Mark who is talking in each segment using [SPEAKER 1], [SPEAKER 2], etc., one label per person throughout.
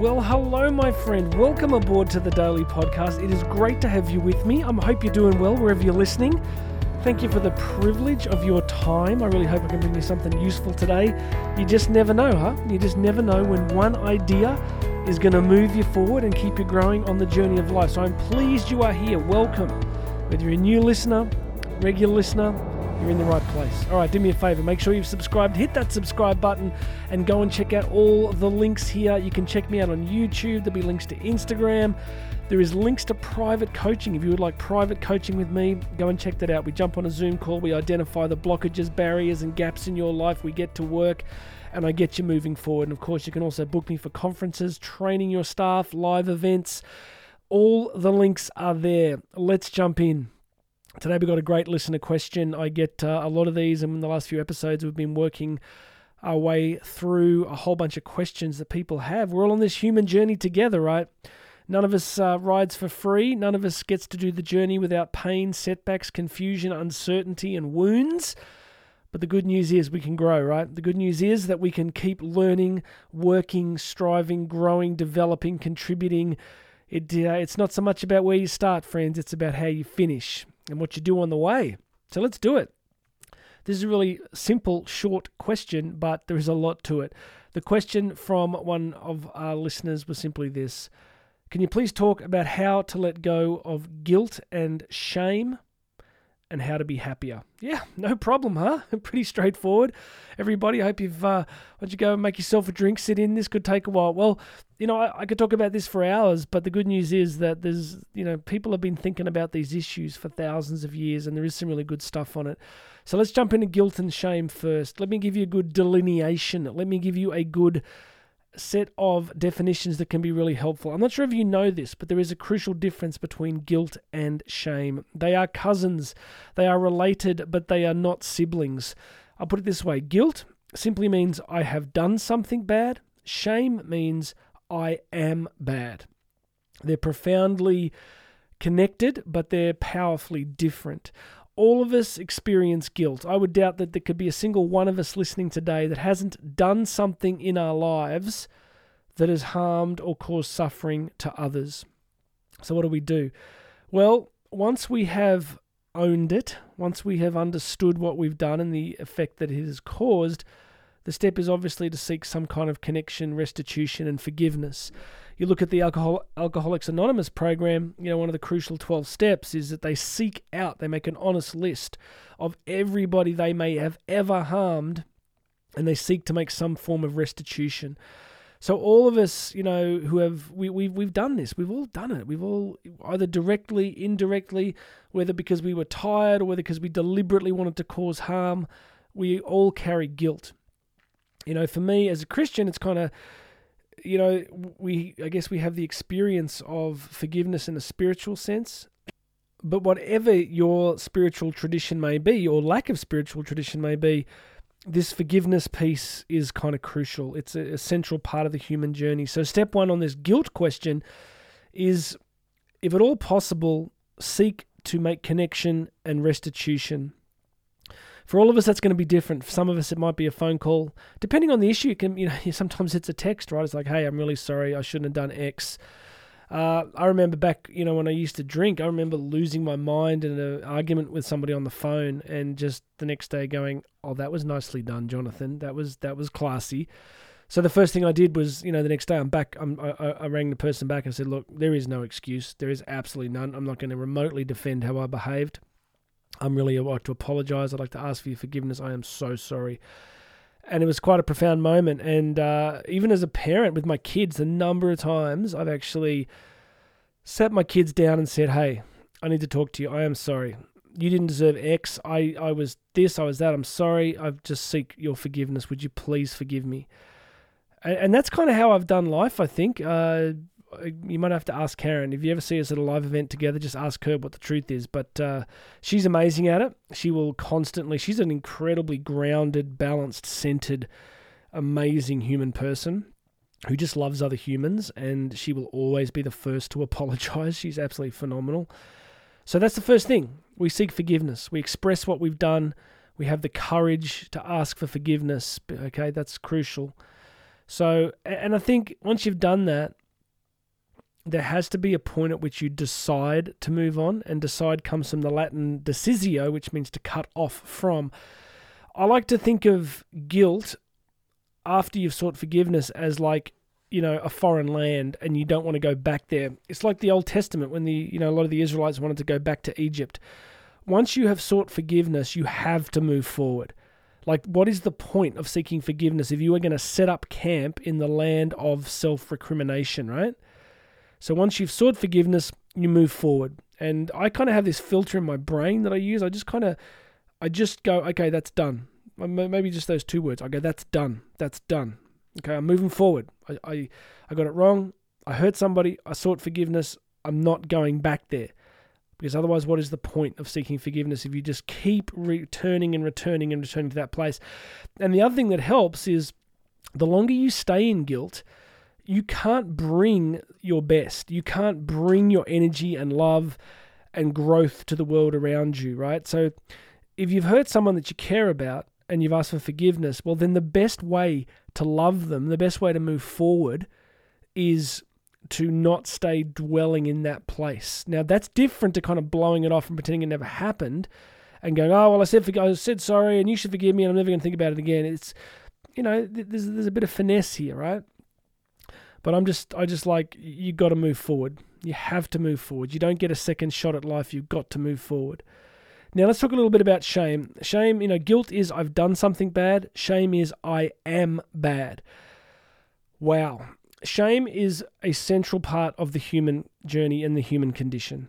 [SPEAKER 1] Well, hello, my friend. Welcome aboard to the Daily Podcast. It is great to have you with me. I hope you're doing well wherever you're listening. Thank you for the privilege of your time. I really hope I can bring you something useful today. You just never know, huh? You just never know when one idea is going to move you forward and keep you growing on the journey of life. So I'm pleased you are here. Welcome. Whether you're a new listener, regular listener, you're in the right place. All right, do me a favor. Make sure you've subscribed. Hit that subscribe button and go and check out all the links here. You can check me out on YouTube. There'll be links to Instagram. There is links to private coaching. If you would like private coaching with me, go and check that out. We jump on a Zoom call. We identify the blockages, barriers, and gaps in your life. We get to work and I get you moving forward. And of course, you can also book me for conferences, training your staff, live events. All the links are there. Let's jump in. Today we've got a great listener question. I get uh, a lot of these, and in the last few episodes, we've been working our way through a whole bunch of questions that people have. We're all on this human journey together, right? None of us uh, rides for free. None of us gets to do the journey without pain, setbacks, confusion, uncertainty, and wounds. But the good news is we can grow, right? The good news is that we can keep learning, working, striving, growing, developing, contributing. It, uh, it's not so much about where you start, friends, it's about how you finish and what you do on the way. So let's do it. This is a really simple, short question, but there is a lot to it. The question from one of our listeners was simply this Can you please talk about how to let go of guilt and shame and how to be happier. Yeah, no problem, huh? Pretty straightforward. Everybody, I hope you've, uh, why don't you go and make yourself a drink, sit in. This could take a while. Well, you know, I, I, could talk about this for hours, but the good news is that there's, you know, people have been thinking about these issues for thousands of years and there is some really good stuff on it. So let's jump into guilt and shame first. Let me give you a good delineation. Let me give you a good set of definitions that can be really helpful. I'm not sure if you know this, but there is a crucial difference between guilt and shame. They are cousins, they are related, but they are not siblings. I'll put it this way guilt simply means I have done something bad, shame means I am bad. They're profoundly connected, but they're powerfully different all of us experience guilt. I would doubt that there could be a single one of us listening today that hasn't done something in our lives that has harmed or caused suffering to others. So, what do we do? Well, once we have owned it, once we have understood what we've done and the effect that it has caused, the step is obviously to seek some kind of connection, restitution, and forgiveness you look at the Alcohol, Alcoholics Anonymous program, you know, one of the crucial 12 steps is that they seek out, they make an honest list of everybody they may have ever harmed, and they seek to make some form of restitution. So all of us, you know, who have we we we've done this. We've all done it. We've all either directly, indirectly, whether because we were tired or whether because we deliberately wanted to cause harm. We all carry guilt. You know, for me as a Christian, it's kind of you know, we I guess we have the experience of forgiveness in a spiritual sense. But whatever your spiritual tradition may be, or lack of spiritual tradition may be, this forgiveness piece is kind of crucial. It's a, a central part of the human journey. So, step one on this guilt question is if at all possible, seek to make connection and restitution for all of us, that's going to be different. For some of us, it might be a phone call. Depending on the issue, can you know sometimes it's a text, right? It's like, "Hey, I'm really sorry. I shouldn't have done X." Uh, I remember back, you know, when I used to drink, I remember losing my mind in an argument with somebody on the phone, and just the next day going, "Oh, that was nicely done, Jonathan. That was that was classy." So the first thing I did was, you know, the next day I'm back. I'm, I, I rang the person back and said, "Look, there is no excuse. There is absolutely none. I'm not going to remotely defend how I behaved. I'm really like to apologize. I'd like to ask for your forgiveness. I am so sorry. And it was quite a profound moment. And uh, even as a parent with my kids, the number of times I've actually sat my kids down and said, Hey, I need to talk to you. I am sorry. You didn't deserve X. I, I was this, I was that. I'm sorry. I just seek your forgiveness. Would you please forgive me? And, and that's kind of how I've done life, I think. Uh, you might have to ask Karen. If you ever see us at a live event together, just ask her what the truth is. But uh, she's amazing at it. She will constantly, she's an incredibly grounded, balanced, centered, amazing human person who just loves other humans. And she will always be the first to apologize. She's absolutely phenomenal. So that's the first thing. We seek forgiveness, we express what we've done, we have the courage to ask for forgiveness. Okay, that's crucial. So, and I think once you've done that, there has to be a point at which you decide to move on, and decide comes from the Latin decisio, which means to cut off from. I like to think of guilt after you've sought forgiveness as like you know a foreign land and you don't want to go back there. It's like the old testament when the you know a lot of the israelites wanted to go back to egypt. Once you have sought forgiveness you have to move forward. Like what is the point of seeking forgiveness if you are going to set up camp in the land of self-recrimination right so once you've sought forgiveness you move forward and i kind of have this filter in my brain that i use i just kind of i just go okay that's done maybe just those two words i go that's done that's done Okay, I'm moving forward. I, I, I got it wrong. I hurt somebody. I sought forgiveness. I'm not going back there. Because otherwise, what is the point of seeking forgiveness if you just keep returning and returning and returning to that place? And the other thing that helps is the longer you stay in guilt, you can't bring your best. You can't bring your energy and love and growth to the world around you, right? So if you've hurt someone that you care about, and you've asked for forgiveness, well, then the best way to love them, the best way to move forward is to not stay dwelling in that place. Now, that's different to kind of blowing it off and pretending it never happened and going, oh, well, I said, I said sorry and you should forgive me and I'm never going to think about it again. It's, you know, there's, there's a bit of finesse here, right? But I'm just, I just like, you got to move forward. You have to move forward. You don't get a second shot at life. You've got to move forward. Now let's talk a little bit about shame. Shame, you know, guilt is I've done something bad. Shame is I am bad. Wow. Shame is a central part of the human journey and the human condition.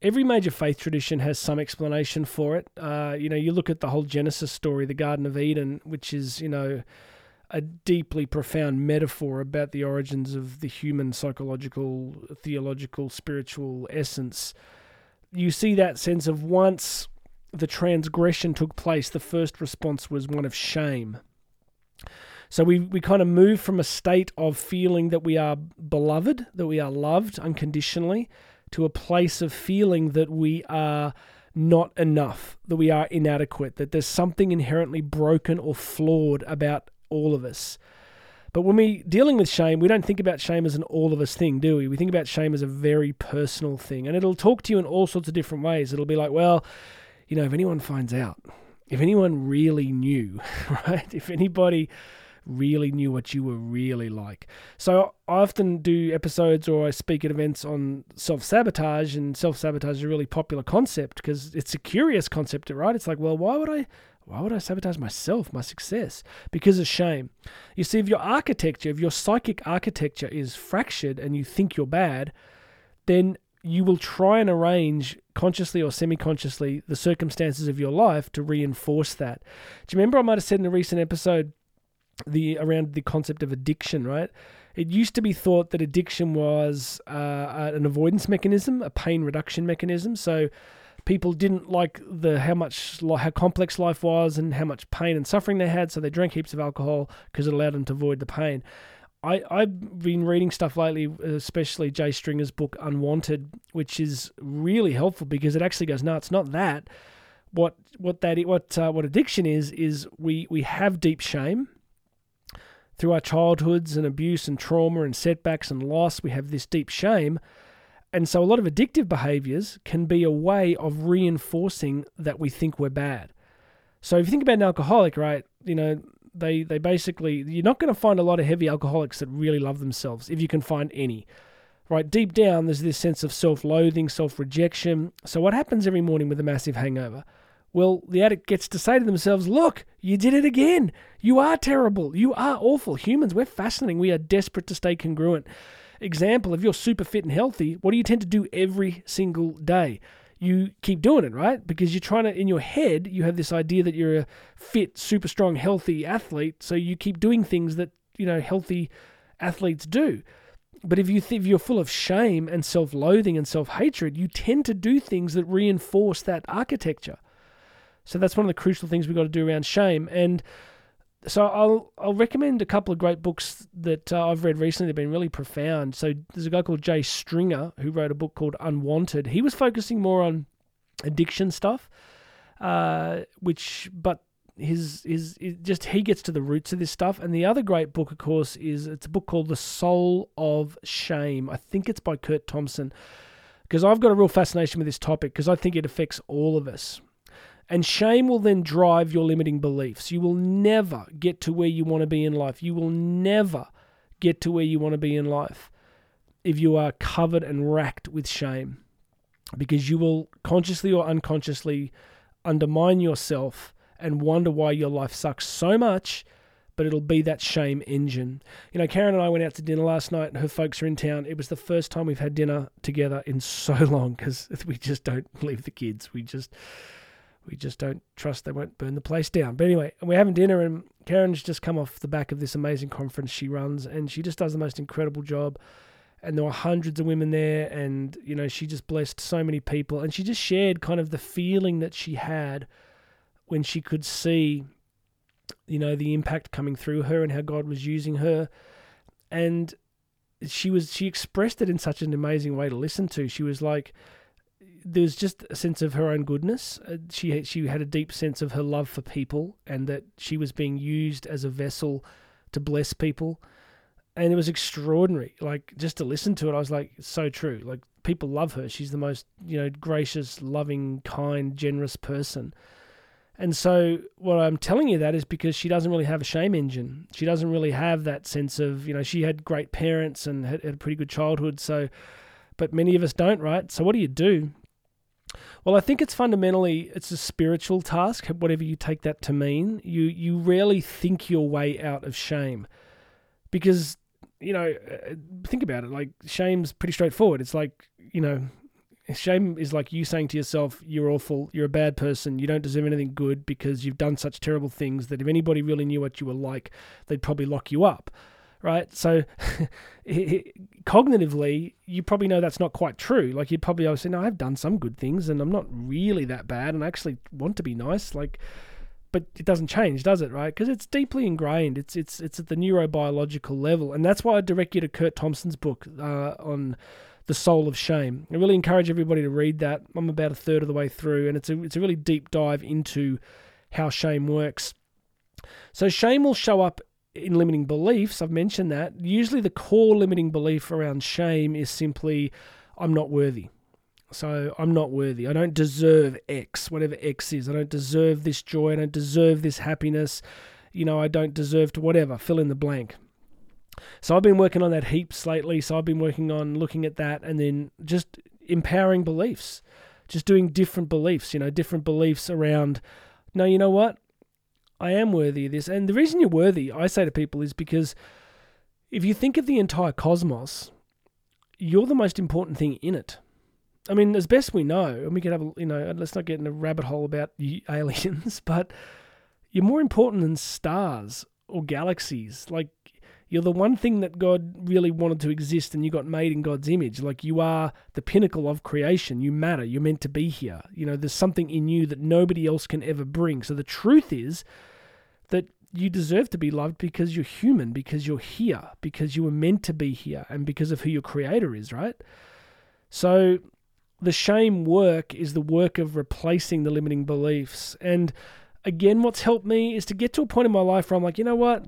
[SPEAKER 1] Every major faith tradition has some explanation for it. Uh, you know, you look at the whole Genesis story, the Garden of Eden, which is, you know, a deeply profound metaphor about the origins of the human psychological, theological, spiritual essence you see that sense of once the transgression took place, the first response was one of shame. So we, we kind of move from a state of feeling that we are beloved, that we are loved unconditionally, to a place of feeling that we are not enough, that we are inadequate, that there's something inherently broken or flawed about all of us. But when we're dealing with shame, we don't think about shame as an all of us thing, do we? We think about shame as a very personal thing. And it'll talk to you in all sorts of different ways. It'll be like, well, you know, if anyone finds out, if anyone really knew, right? If anybody really knew what you were really like. So I often do episodes or I speak at events on self sabotage, and self sabotage is a really popular concept because it's a curious concept, right? It's like, well, why would I why would I sabotage myself, my success? Because of shame. You see, if your architecture, if your psychic architecture is fractured and you think you're bad, then you will try and arrange consciously or semi consciously the circumstances of your life to reinforce that. Do you remember I might have said in a recent episode the around the concept of addiction, right? It used to be thought that addiction was uh, an avoidance mechanism, a pain reduction mechanism. So people didn't like the how much how complex life was and how much pain and suffering they had, so they drank heaps of alcohol because it allowed them to avoid the pain. I, I've been reading stuff lately, especially Jay Stringer's book Unwanted, which is really helpful because it actually goes, no, it's not that. What what that what uh, what addiction is is we we have deep shame through our childhoods and abuse and trauma and setbacks and loss. We have this deep shame, and so a lot of addictive behaviors can be a way of reinforcing that we think we're bad. So if you think about an alcoholic, right, you know, they they basically you're not going to find a lot of heavy alcoholics that really love themselves if you can find any. Right, deep down there's this sense of self-loathing, self-rejection. So what happens every morning with a massive hangover? Well, the addict gets to say to themselves, Look, you did it again. You are terrible. You are awful. Humans, we're fascinating. We are desperate to stay congruent example, if you're super fit and healthy, what do you tend to do every single day? You keep doing it, right? Because you're trying to, in your head, you have this idea that you're a fit, super strong, healthy athlete. So you keep doing things that, you know, healthy athletes do. But if you if you're full of shame and self-loathing and self-hatred, you tend to do things that reinforce that architecture. So that's one of the crucial things we've got to do around shame. And so I'll I'll recommend a couple of great books that uh, I've read recently. They've been really profound. So there's a guy called Jay Stringer who wrote a book called Unwanted. He was focusing more on addiction stuff, uh, which but his his just he gets to the roots of this stuff. And the other great book, of course, is it's a book called The Soul of Shame. I think it's by Curt Thompson because I've got a real fascination with this topic because I think it affects all of us. And shame will then drive your limiting beliefs. You will never get to where you want to be in life. You will never get to where you want to be in life if you are covered and racked with shame because you will consciously or unconsciously undermine yourself and wonder why your life sucks so much but it'll be that shame engine. You know, Karen and I went out to dinner last night. Her folks are in town. It was the first time we've had dinner together in so long because we just don't leave the kids. We just we just don't trust they won't burn the place down. But anyway, and we're having dinner, and Karen's just come off the back of this amazing conference she runs, and she just does the most incredible job. And there were hundreds of women there, and you know, she just blessed so many people, and she just shared kind of the feeling that she had when she could see you know, the impact coming through her and how God was using her. And she was she expressed it in such an amazing way to listen to. She was like there's just a sense of her own goodness. Uh, she she had a deep sense of her love for people and that she was being used as a vessel to bless people. And it was extraordinary. Like just to listen to it, I was like, so true. Like people love her. She's the most, you know, gracious, loving, kind, generous person. And so, what I'm telling you that is because she doesn't really have a shame engine. She doesn't really have that sense of, you know, she had great parents and had, had a pretty good childhood. So, but many of us don't, right? So, what do you do? Well, I think it's fundamentally it's a spiritual task, whatever you take that to mean. You you rarely think your way out of shame, because you know, uh, think about it. Like shame's pretty straightforward. It's like you know, Shame is like you saying to yourself, "You're awful. You're a bad person. You don't deserve anything good because you've done such terrible things that if anybody really knew what you were like, they'd probably lock you up." Right? So, cognitively, you probably know that's not quite true. Like you'd probably say, "No, I've done some good things, and I'm not really that bad, and I actually want to be nice." Like, but it doesn't change, does it? Right? Because it's deeply ingrained. It's it's it's at the neurobiological level, and that's why I direct you to Curt Thompson's book uh, on the Soul of Shame. I really encourage everybody to read that. I'm about a third of the way through, and it's a, it's a really deep dive into how shame works. So, shame will show up in limiting beliefs. I've mentioned that. Usually, the core limiting belief around shame is simply, I'm not worthy. So, I'm not worthy. I don't deserve X, whatever X is. I don't deserve this joy. I don't deserve this happiness. You know, I don't deserve to whatever. Fill in the blank. So I've been working on that heaps lately. So I've been working on looking at that and then just empowering beliefs, just doing different beliefs, you know, different beliefs around, no, you know what? I am worthy of this. And the reason you're worthy, I say to people, is because if you think of the entire cosmos, you're the most important thing in it. I mean, as best we know, and we could have, you know, let's not get in a rabbit hole about aliens, but you're more important than stars or galaxies. Like, you're the one thing that God really wanted to exist and you got made in God's image. Like you are the pinnacle of creation. You matter. You're meant to be here. You know, there's something in you that nobody else can ever bring. So the truth is that you deserve to be loved because you're human, because you're here, because you were meant to be here, and because of who your creator is, right? So the shame work is the work of replacing the limiting beliefs. And again, what's helped me is to get to a point in my life where I'm like, you know what?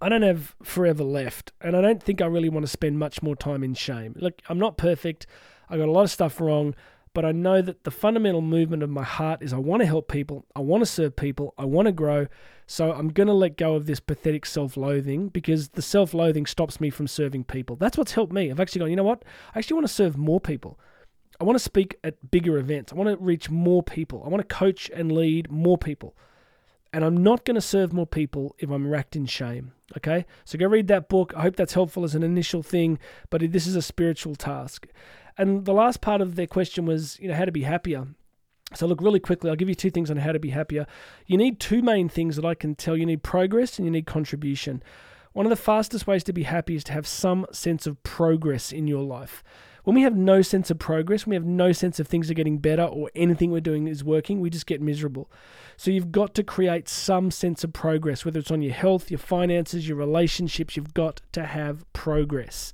[SPEAKER 1] I don't have forever left, and I don't think I really want to spend much more time in shame. Look, I'm not perfect. I got a lot of stuff wrong, but I know that the fundamental movement of my heart is I want to help people, I want to serve people, I want to grow. So I'm going to let go of this pathetic self-loathing because the self-loathing stops me from serving people. That's what's helped me. I've actually gone, you know what? I actually want to serve more people. I want to speak at bigger events. I want to reach more people. I want to coach and lead more people. And I'm not going to serve more people if I'm racked in shame. Okay? So go read that book. I hope that's helpful as an initial thing, but this is a spiritual task. And the last part of their question was, you know, how to be happier. So look really quickly, I'll give you two things on how to be happier. You need two main things that I can tell. You need progress and you need contribution. One of the fastest ways to be happy is to have some sense of progress in your life. When we have no sense of progress, when we have no sense of things are getting better or anything we're doing is working, we just get miserable. So you've got to create some sense of progress, whether it's on your health, your finances, your relationships, you've got to have progress.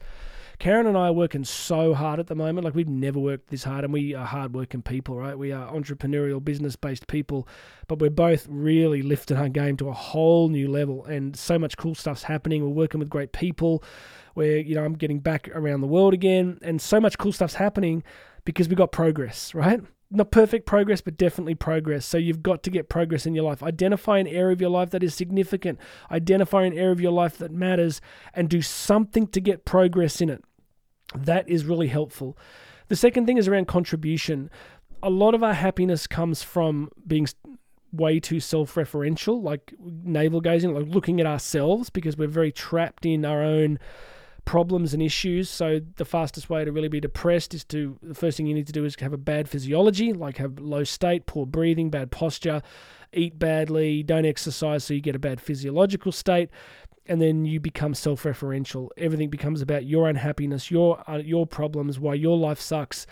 [SPEAKER 1] Karen and I are working so hard at the moment. Like we've never worked this hard, and we are hardworking people, right? We are entrepreneurial, business based people, but we're both really lifting our game to a whole new level. And so much cool stuff's happening. We're working with great people. Where you know I'm getting back around the world again, and so much cool stuff's happening because we got progress, right? not perfect progress, but definitely progress. So you've got to get progress in your life. Identify an area of your life that is significant. Identify an area of your life that matters and do something to get progress in it. That is really helpful. The second thing is around contribution. A lot of our happiness comes from being way too self referential, like navel gazing, like looking at ourselves because we're very trapped in our own problems and issues. So the fastest way to really be depressed is to the first thing you need to do is have a bad physiology, like have low state, poor breathing, bad posture, eat badly, don't exercise, so you get a bad physiological state. And then you become self-referential. Everything becomes about your unhappiness, your uh, your problems, why your life sucks.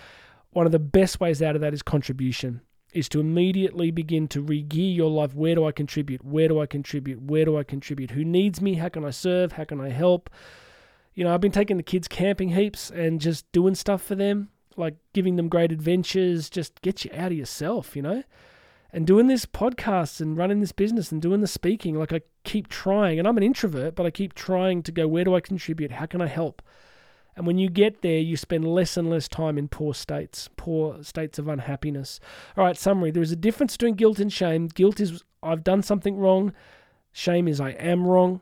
[SPEAKER 1] One of the best ways out of that is contribution is to immediately begin to re-gear your life. Where do I contribute? Where do I contribute? Where do I contribute? Who needs me? How can I serve? How can I help? you know, I've been taking the kids camping heaps and just doing stuff for them, like giving them great adventures, just get you out of yourself, you know? And doing this podcast and running this business and doing the speaking, like I keep trying, and I'm an introvert, but I keep trying to go, where do I contribute? How can I help? And when you get there, you spend less and less time in poor states, poor states of unhappiness. All right, summary there is a difference between guilt and shame. Guilt is I've done something wrong, shame is I am wrong.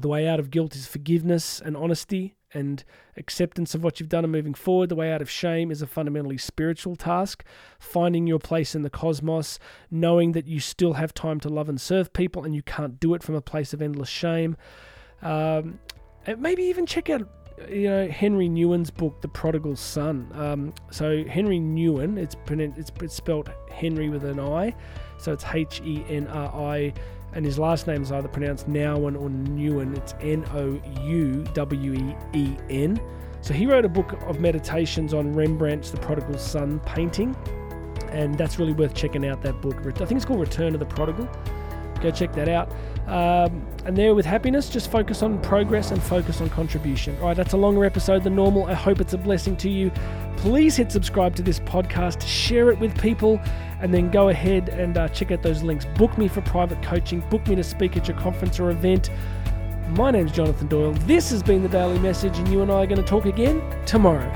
[SPEAKER 1] The way out of guilt is forgiveness and honesty and acceptance of what you've done and moving forward. The way out of shame is a fundamentally spiritual task, finding your place in the cosmos, knowing that you still have time to love and serve people and you can't do it from a place of endless shame. Um, and maybe even check out you know Henri Nouwen's book, The Prodigal Son. Um, so Henri Nouwen, it's, it's it's spelled Henry with an I, so it's H E N R I and his last name is either pronounced Nowen or Newen. It's N O U W E E N. So he wrote a book of meditations on Rembrandt's The Prodigal Son painting, and that's really worth checking out that book. I think it's called Return of the Prodigal. Go check that out. Um, and there with happiness, just focus on progress and focus on contribution. All right, that's a longer episode than normal. I hope it's a blessing to you. Please hit subscribe to this podcast, share it with people, and then go ahead and uh, check out those links. Book me for private coaching, book me to speak at your conference or event. My name's Jonathan Doyle. This has been the Daily Message, and you and I are going to talk again tomorrow.